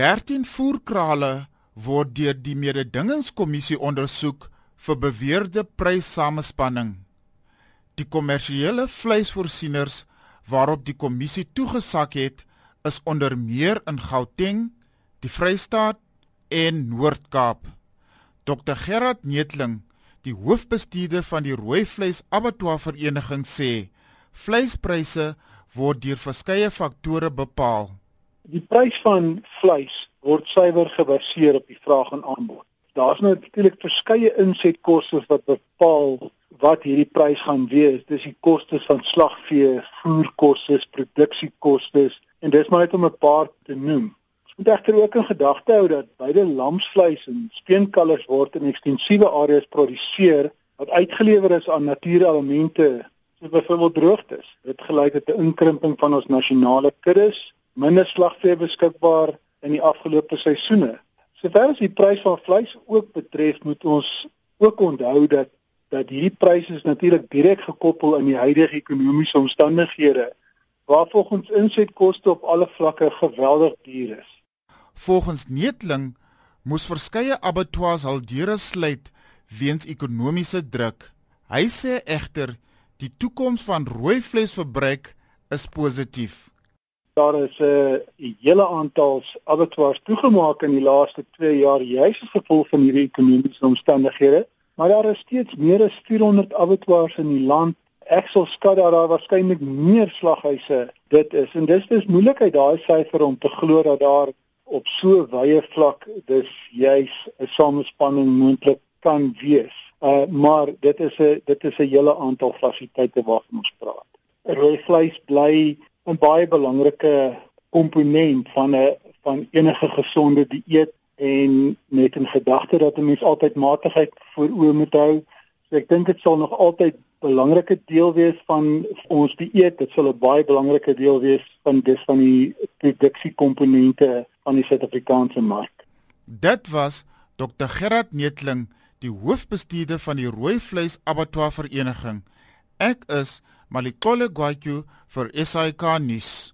13 voerkrale word deur die mededingingskommissie ondersoek vir beweerde pryssamespanning. Die kommersiële vleisvoorsieners waarop die kommissie toegesak het, is onder meer in Gauteng, die Vrystaat en Noord-Kaap. Dr Gerard Netling, die hoofbestuurder van die rooi vleis abattoir vereniging sê, vleispryse word deur verskeie faktore bepaal. Die prys van vleis word suiwer gebaseer op die vraag en aanbod. Daar's nou natuurlik verskeie insetkoste wat bepaal wat hierdie prys gaan wees. Dis die kostes van slagvee, voerkoste, produksiekoste en dis maar net om 'n paar te noem. Ons moet egter ook in gedagte hou dat beide lamsvleis en steenkalvers word in ekstensiewe areas geproduseer wat uitgelewer is aan natuurelemente soos byvoorbeeld droogtes. Dit gelei tot 'n inkrimping van ons nasionale kuddes, minder slagvee beskikbaar in die afgelope seisoene. Sover as die prys van vleis ook betref, moet ons ook onthou dat dat hierdie pryse is natuurlik direk gekoppel aan die huidige ekonomiese omstandighede waar volgens insetkoste op alle vlakke geweldig duur is. Volgens Netling moes verskeie abattoirs al deure sluit weens ekonomiese druk. Hy sê egter die toekoms van rooi vleisverbruik is positief. Daar is 'n uh, hele aantal abattoirs toegemaak in die laaste 2 jaar juis as gevolg van hierdie ekonomiese omstandighede. Maar daar is steeds meer as 400 abattoirs in die land. Ek sal skat dat daar waarskynlik meer slaghuise dit is. En dis dis moeilikheid daai syfer om te glo dat daar op so wye vlak dis juis 'n samespanning moontlik kan wees. Uh maar dit is 'n dit is 'n hele aantal fasiliteite waarvan ons praat. Rooi vleis bly 'n baie belangrike komponent van 'n van enige gesonde dieet en net in gedagte dat 'n mens altyd matigheid voor oë moet hou. So ek dink dit sal nog altyd 'n belangrike deel wees van ons dieet. Dit sal 'n baie belangrike deel wees van dis van die produksiekomponente van die Suid-Afrikaanse mark. Dit was Dr Gerard Netling, die hoofbestuurder van die rooi vleis abattoir vereniging. Ek is Malikole Gwatyu vir SAK nuus.